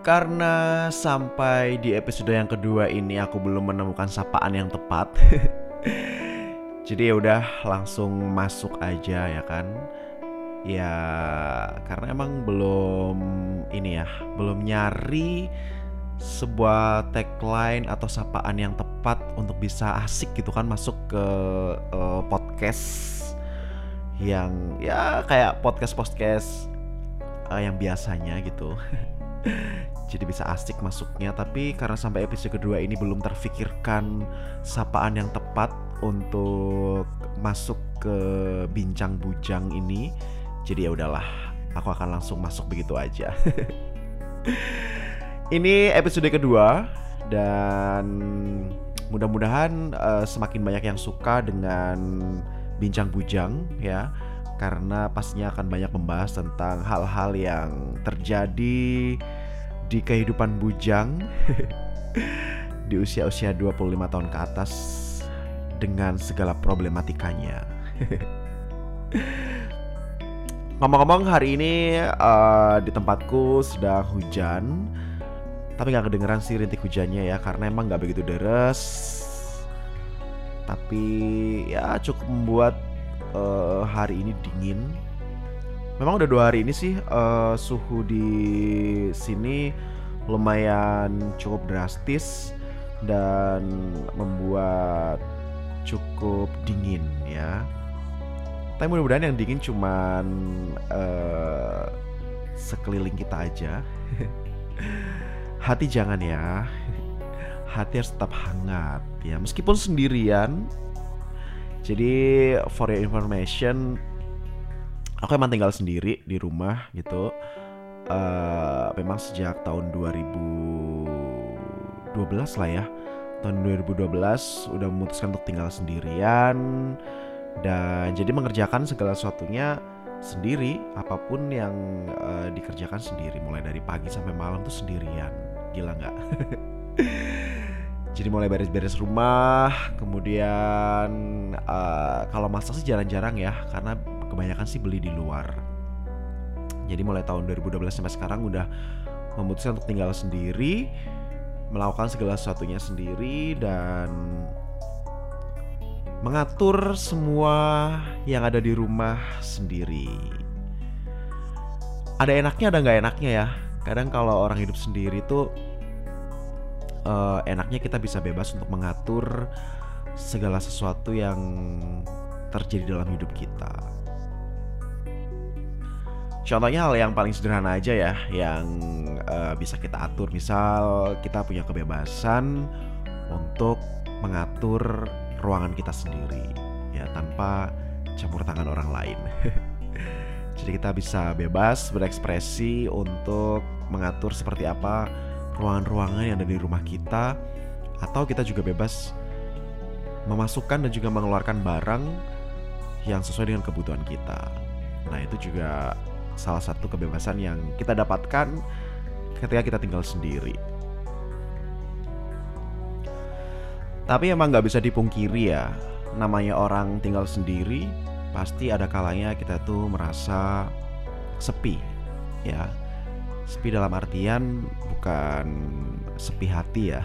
Karena sampai di episode yang kedua ini aku belum menemukan sapaan yang tepat. Jadi ya udah langsung masuk aja ya kan. Ya karena emang belum ini ya, belum nyari sebuah tagline atau sapaan yang tepat untuk bisa asik gitu kan masuk ke uh, podcast yang ya kayak podcast podcast uh, yang biasanya gitu. jadi bisa asik masuknya tapi karena sampai episode kedua ini belum terfikirkan sapaan yang tepat untuk masuk ke bincang bujang ini jadi ya udahlah aku akan langsung masuk begitu aja. Ini episode kedua dan mudah-mudahan uh, semakin banyak yang suka dengan bincang bujang ya karena pastinya akan banyak membahas tentang hal-hal yang terjadi di kehidupan bujang di usia-usia 25 tahun ke atas dengan segala problematikanya. Ngomong-ngomong hari ini uh, di tempatku sedang hujan Tapi nggak kedengeran sih rintik hujannya ya Karena emang nggak begitu deres Tapi ya cukup membuat uh, hari ini dingin. Memang udah dua hari ini sih uh, suhu di sini lumayan cukup drastis dan membuat cukup dingin ya. Tapi mudah-mudahan yang dingin cuman uh, sekeliling kita aja. Hati jangan ya. Hati harus tetap hangat ya. Meskipun sendirian, jadi for your information, aku emang tinggal sendiri di rumah gitu. Uh, memang sejak tahun 2012 lah ya. Tahun 2012 udah memutuskan untuk tinggal sendirian dan jadi mengerjakan segala sesuatunya sendiri apa pun yang uh, dikerjakan sendiri mulai dari pagi sampai malam tuh sendirian gila nggak jadi mulai beres-beres rumah kemudian uh, kalau masak sih jarang-jarang ya karena kebanyakan sih beli di luar. Jadi mulai tahun 2012 sampai sekarang udah memutuskan untuk tinggal sendiri melakukan segala sesuatunya sendiri dan mengatur semua yang ada di rumah sendiri. Ada enaknya ada nggak enaknya ya. Kadang kalau orang hidup sendiri tuh uh, enaknya kita bisa bebas untuk mengatur segala sesuatu yang terjadi dalam hidup kita. Contohnya hal yang paling sederhana aja ya, yang uh, bisa kita atur. Misal kita punya kebebasan untuk mengatur ruangan kita sendiri, ya tanpa campur tangan orang lain. Jadi kita bisa bebas berekspresi untuk mengatur seperti apa ruangan-ruangan yang ada di rumah kita atau kita juga bebas memasukkan dan juga mengeluarkan barang yang sesuai dengan kebutuhan kita. Nah, itu juga salah satu kebebasan yang kita dapatkan ketika kita tinggal sendiri. Tapi emang nggak bisa dipungkiri ya, namanya orang tinggal sendiri, pasti ada kalanya kita tuh merasa sepi, ya. Sepi dalam artian bukan sepi hati ya.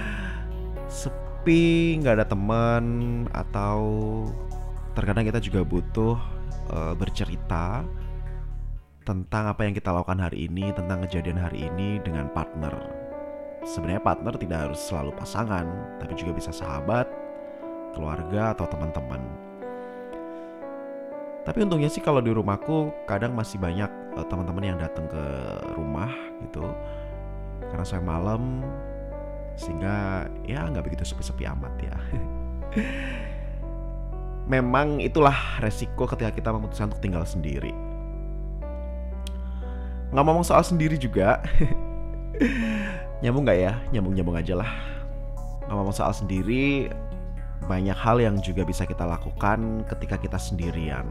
sepi, nggak ada teman atau terkadang kita juga butuh uh, bercerita tentang apa yang kita lakukan hari ini, tentang kejadian hari ini dengan partner. Sebenarnya partner tidak harus selalu pasangan, tapi juga bisa sahabat, keluarga atau teman-teman. Tapi untungnya sih kalau di rumahku kadang masih banyak teman-teman yang datang ke rumah gitu. Karena saya malam sehingga ya nggak begitu sepi-sepi amat ya. Memang itulah resiko ketika kita memutuskan untuk tinggal sendiri. Nggak ngomong soal sendiri juga nyambung nggak ya? Nyambung nyambung aja lah. Ngomong soal sendiri banyak hal yang juga bisa kita lakukan ketika kita sendirian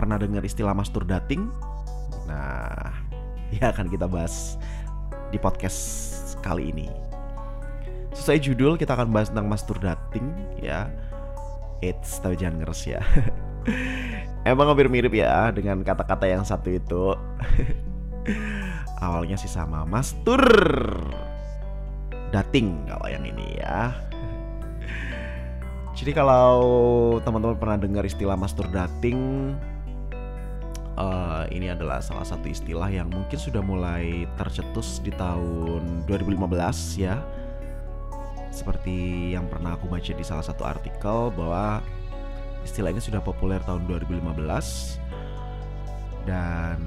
pernah dengar istilah master dating? Nah, ya akan kita bahas di podcast kali ini. Sesuai judul kita akan bahas tentang master dating ya. It's tapi jangan ngeres ya. Emang hampir mirip ya dengan kata-kata yang satu itu. Awalnya sih sama Mastur Dating kalau yang ini ya Jadi kalau teman-teman pernah dengar istilah Mastur Dating uh, Ini adalah salah satu istilah yang mungkin sudah mulai tercetus di tahun 2015 ya. Seperti yang pernah aku baca di salah satu artikel bahwa istilah ini sudah populer tahun 2015 dan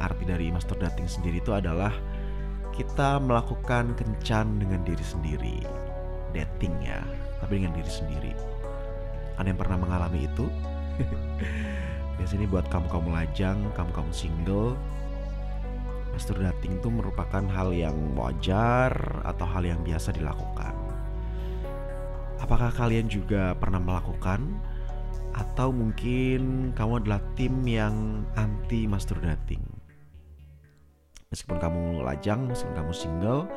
arti dari masturbating sendiri itu adalah kita melakukan kencan dengan diri sendiri dating ya tapi dengan diri sendiri. Ada yang pernah mengalami itu biasanya buat kamu kamu lajang kamu kamu single masturbating itu merupakan hal yang wajar atau hal yang biasa dilakukan. Apakah kalian juga pernah melakukan? Atau mungkin kamu adalah tim yang anti masturbating. Meskipun kamu lajang, meskipun kamu single,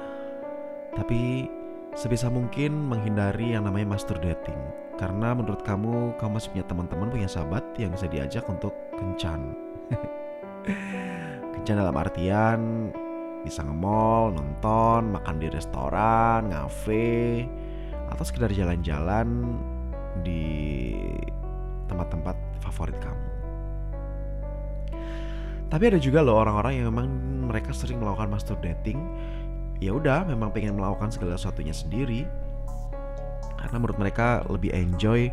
tapi sebisa mungkin menghindari yang namanya masturbating. Karena menurut kamu, kamu masih punya teman-teman, punya sahabat yang bisa diajak untuk kencan. kencan dalam artian bisa nge-mall, nonton, makan di restoran, ngafe, atau sekedar jalan-jalan di tempat-tempat favorit kamu. Tapi ada juga loh orang-orang yang memang mereka sering melakukan masturbating. Ya udah, memang pengen melakukan segala sesuatunya sendiri. Karena menurut mereka lebih enjoy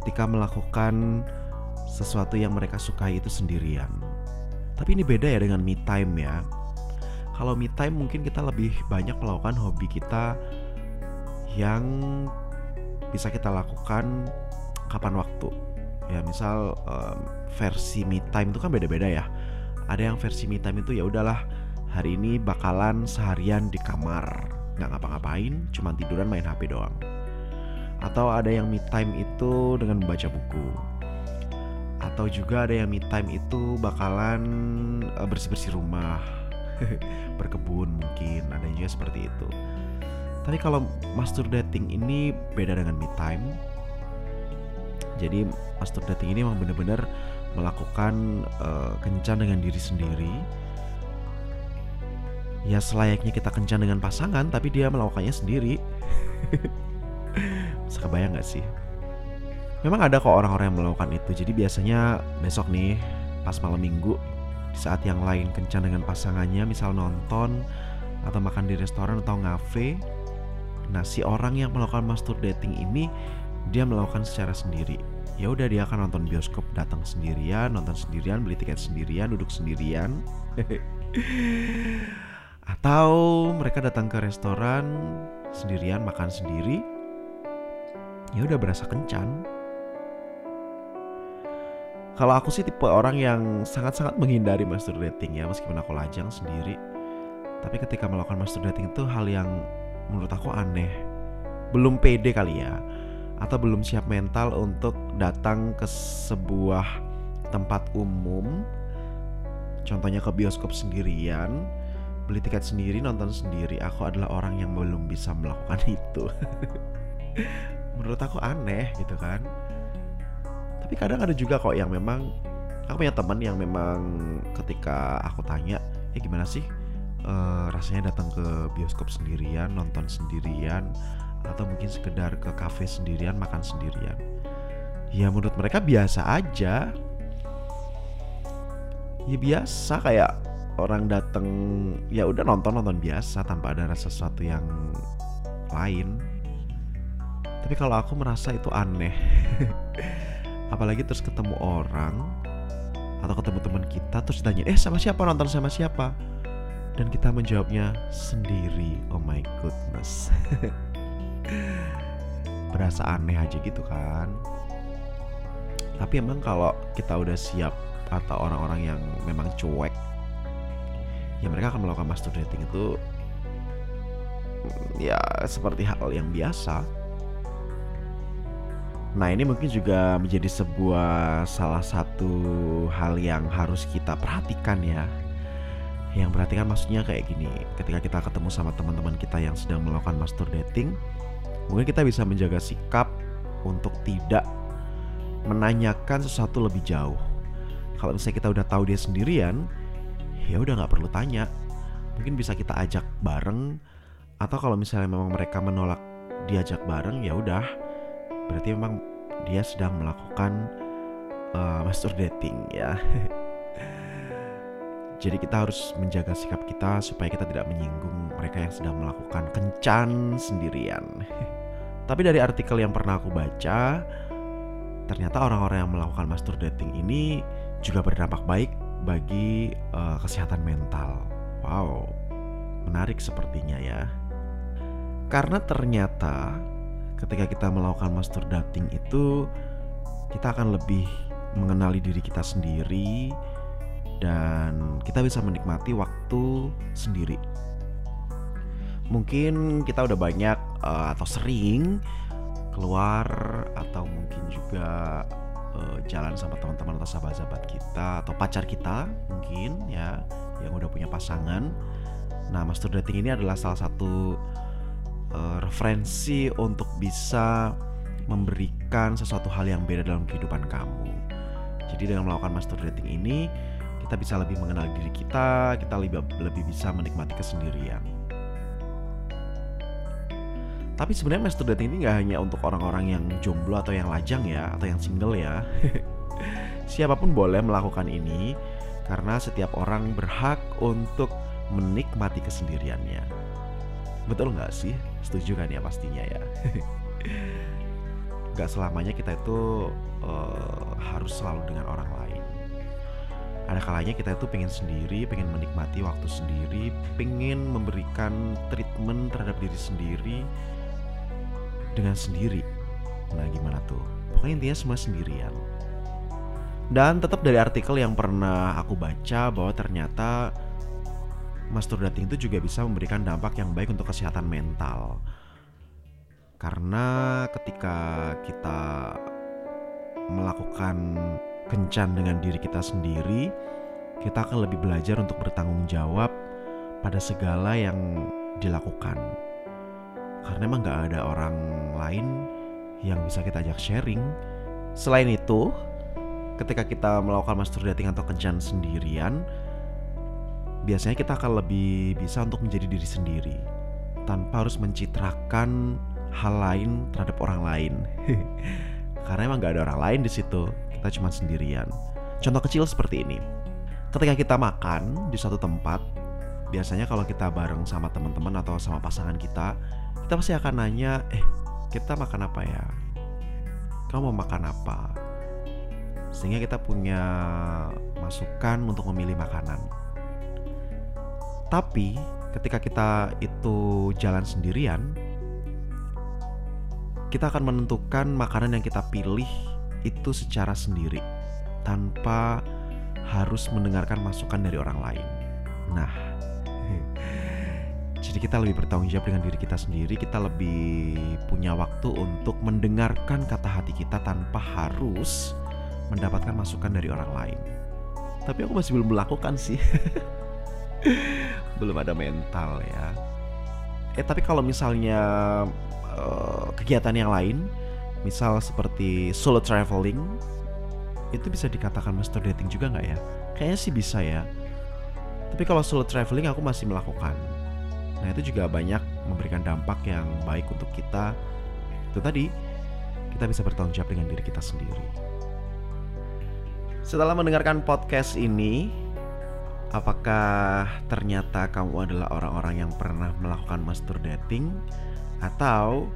ketika melakukan sesuatu yang mereka sukai itu sendirian. Tapi ini beda ya dengan me time ya. Kalau me time mungkin kita lebih banyak melakukan hobi kita yang bisa kita lakukan kapan waktu ya misal um, versi me time itu kan beda-beda ya ada yang versi me time itu ya udahlah hari ini bakalan seharian di kamar. Nggak ngapa-ngapain cuma tiduran main HP doang. Atau ada yang me time itu dengan membaca buku. Atau juga ada yang me time itu bakalan uh, bersih-bersih rumah. Berkebun mungkin ada juga seperti itu. Tapi kalau master dating ini beda dengan me time. Jadi master dating ini memang benar-benar melakukan uh, kencan dengan diri sendiri. Ya selayaknya kita kencan dengan pasangan, tapi dia melakukannya sendiri. Bisa kebayang gak sih? Memang ada kok orang-orang yang melakukan itu. Jadi biasanya besok nih, pas malam minggu, di saat yang lain kencan dengan pasangannya, misal nonton atau makan di restoran atau ngafe. Nah, si orang yang melakukan master dating ini dia melakukan secara sendiri ya udah dia akan nonton bioskop datang sendirian nonton sendirian beli tiket sendirian duduk sendirian atau mereka datang ke restoran sendirian makan sendiri ya udah berasa kencan. Kalau aku sih tipe orang yang sangat-sangat menghindari master dating ya meskipun aku lajang sendiri. Tapi ketika melakukan master dating itu hal yang menurut aku aneh. Belum pede kali ya atau belum siap mental untuk datang ke sebuah tempat umum. Contohnya ke bioskop sendirian beli tiket sendiri nonton sendiri. Aku adalah orang yang belum bisa melakukan itu. Menurut aku aneh gitu kan. Tapi kadang ada juga kok yang memang aku punya teman yang memang ketika aku tanya ya gimana sih uh, rasanya datang ke bioskop sendirian nonton sendirian atau mungkin sekedar ke kafe sendirian makan sendirian? Ya menurut mereka biasa aja. Ya biasa kayak orang datang ya udah nonton nonton biasa tanpa ada rasa sesuatu yang lain. Tapi kalau aku merasa itu aneh apalagi terus ketemu orang atau ketemu teman kita terus ditanya eh sama siapa? Nonton sama siapa? Dan kita menjawabnya sendiri oh my goodness. Berasa aneh aja gitu kan. Tapi emang kalau kita udah siap atau orang-orang yang memang cuek ya mereka akan melakukan master dating itu ya seperti hal yang biasa Nah ini mungkin juga menjadi sebuah salah satu hal yang harus kita perhatikan ya Yang perhatikan maksudnya kayak gini Ketika kita ketemu sama teman-teman kita yang sedang melakukan master dating mungkin kita bisa menjaga sikap untuk tidak menanyakan sesuatu lebih jauh. Kalau misalnya kita udah tahu dia sendirian, ya udah nggak perlu tanya. Mungkin bisa kita ajak bareng atau kalau misalnya memang mereka menolak diajak bareng ya udah. Berarti memang dia sedang melakukan uh, master dating ya. Jadi kita harus menjaga sikap kita supaya kita tidak menyinggung mereka yang sedang melakukan kencan sendirian. Tapi dari artikel yang pernah aku baca ternyata orang-orang yang melakukan master dating ini juga berdampak baik bagi uh, kesehatan mental. Wow, menarik sepertinya ya. Karena ternyata ketika kita melakukan master dating itu kita akan lebih mengenali diri kita sendiri dan kita bisa menikmati waktu sendiri. Mungkin kita udah banyak uh, atau sering keluar atau mungkin juga uh, jalan sama teman-teman atau sahabat-sahabat kita atau pacar kita mungkin ya yang udah punya pasangan. Nah, master dating ini adalah salah satu uh, referensi untuk bisa memberikan sesuatu hal yang beda dalam kehidupan kamu. Jadi dengan melakukan master dating ini kita bisa lebih mengenal diri kita, kita lebih lebih bisa menikmati kesendirian. Tapi sebenarnya master dating ini nggak hanya untuk orang-orang yang jomblo atau yang lajang ya, atau yang single ya. Siapa pun boleh melakukan ini karena setiap orang berhak untuk menikmati kesendiriannya. Betul nggak sih? Setuju kan ya pastinya ya. gak selamanya kita itu uh, harus selalu dengan orang lain. Ada kalanya kita itu pengen sendiri, pengen menikmati waktu sendiri, pengen memberikan treatment terhadap diri sendiri, dengan sendiri. Nah gimana tuh? Pokoknya intinya semua sendirian. Dan tetap dari artikel yang pernah aku baca bahwa ternyata masturbating itu juga bisa memberikan dampak yang baik untuk kesehatan mental. Karena ketika kita melakukan kencan dengan diri kita sendiri, kita akan lebih belajar untuk bertanggung jawab pada segala yang dilakukan karena emang gak ada orang lain yang bisa kita ajak sharing. Selain itu, ketika kita melakukan master dating atau kencan sendirian, biasanya kita akan lebih bisa untuk menjadi diri sendiri tanpa harus mencitrakan hal lain terhadap orang lain. Karena emang gak ada orang lain di situ, kita cuma sendirian. Contoh kecil seperti ini. Ketika kita makan di suatu tempat, biasanya kalau kita bareng sama teman-teman atau sama pasangan kita, kita pasti akan nanya, eh kita makan apa ya? Kamu mau makan apa? Sehingga kita punya masukan untuk memilih makanan. Tapi ketika kita itu jalan sendirian, kita akan menentukan makanan yang kita pilih itu secara sendiri tanpa harus mendengarkan masukan dari orang lain. Nah, jadi kita lebih bertanggung jawab dengan diri kita sendiri, kita lebih punya waktu untuk mendengarkan kata hati kita tanpa harus mendapatkan masukan dari orang lain. Tapi aku masih belum melakukan sih. belum ada mental ya. Eh tapi kalau misalnya uh, kegiatan yang lain, misal seperti solo traveling, itu bisa dikatakan master dating juga nggak ya? Kayaknya sih bisa ya. Tapi kalau solo traveling aku masih melakukan Nah itu juga banyak memberikan dampak yang baik untuk kita. Itu tadi kita bisa bertanggung jawab dengan diri kita sendiri. Setelah mendengarkan podcast ini, apakah ternyata kamu adalah orang-orang yang pernah melakukan master dating atau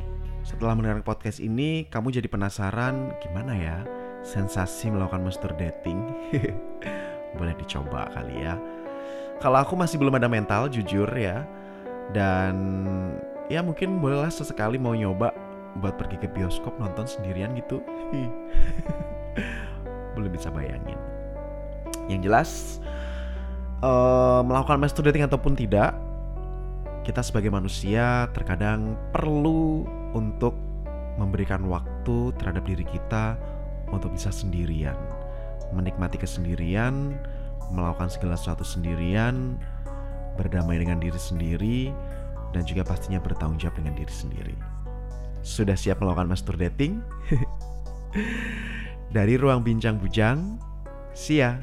setelah mendengarkan podcast ini kamu jadi penasaran gimana ya sensasi melakukan master dating? Boleh dicoba kali ya. Kalau aku masih belum ada mental jujur ya, dan ya mungkin bolehlah sesekali mau nyoba buat pergi ke bioskop nonton sendirian gitu. Belum bisa bayangin. Yang jelas uh, melakukan master dating ataupun tidak kita sebagai manusia terkadang perlu untuk memberikan waktu terhadap diri kita untuk bisa sendirian. Menikmati kesendirian melakukan segala sesuatu sendirian berdamai dengan diri sendiri, dan juga pastinya bertanggung jawab dengan diri sendiri. Sudah siap melakukan master dating? Dari ruang bincang bujang, Sia.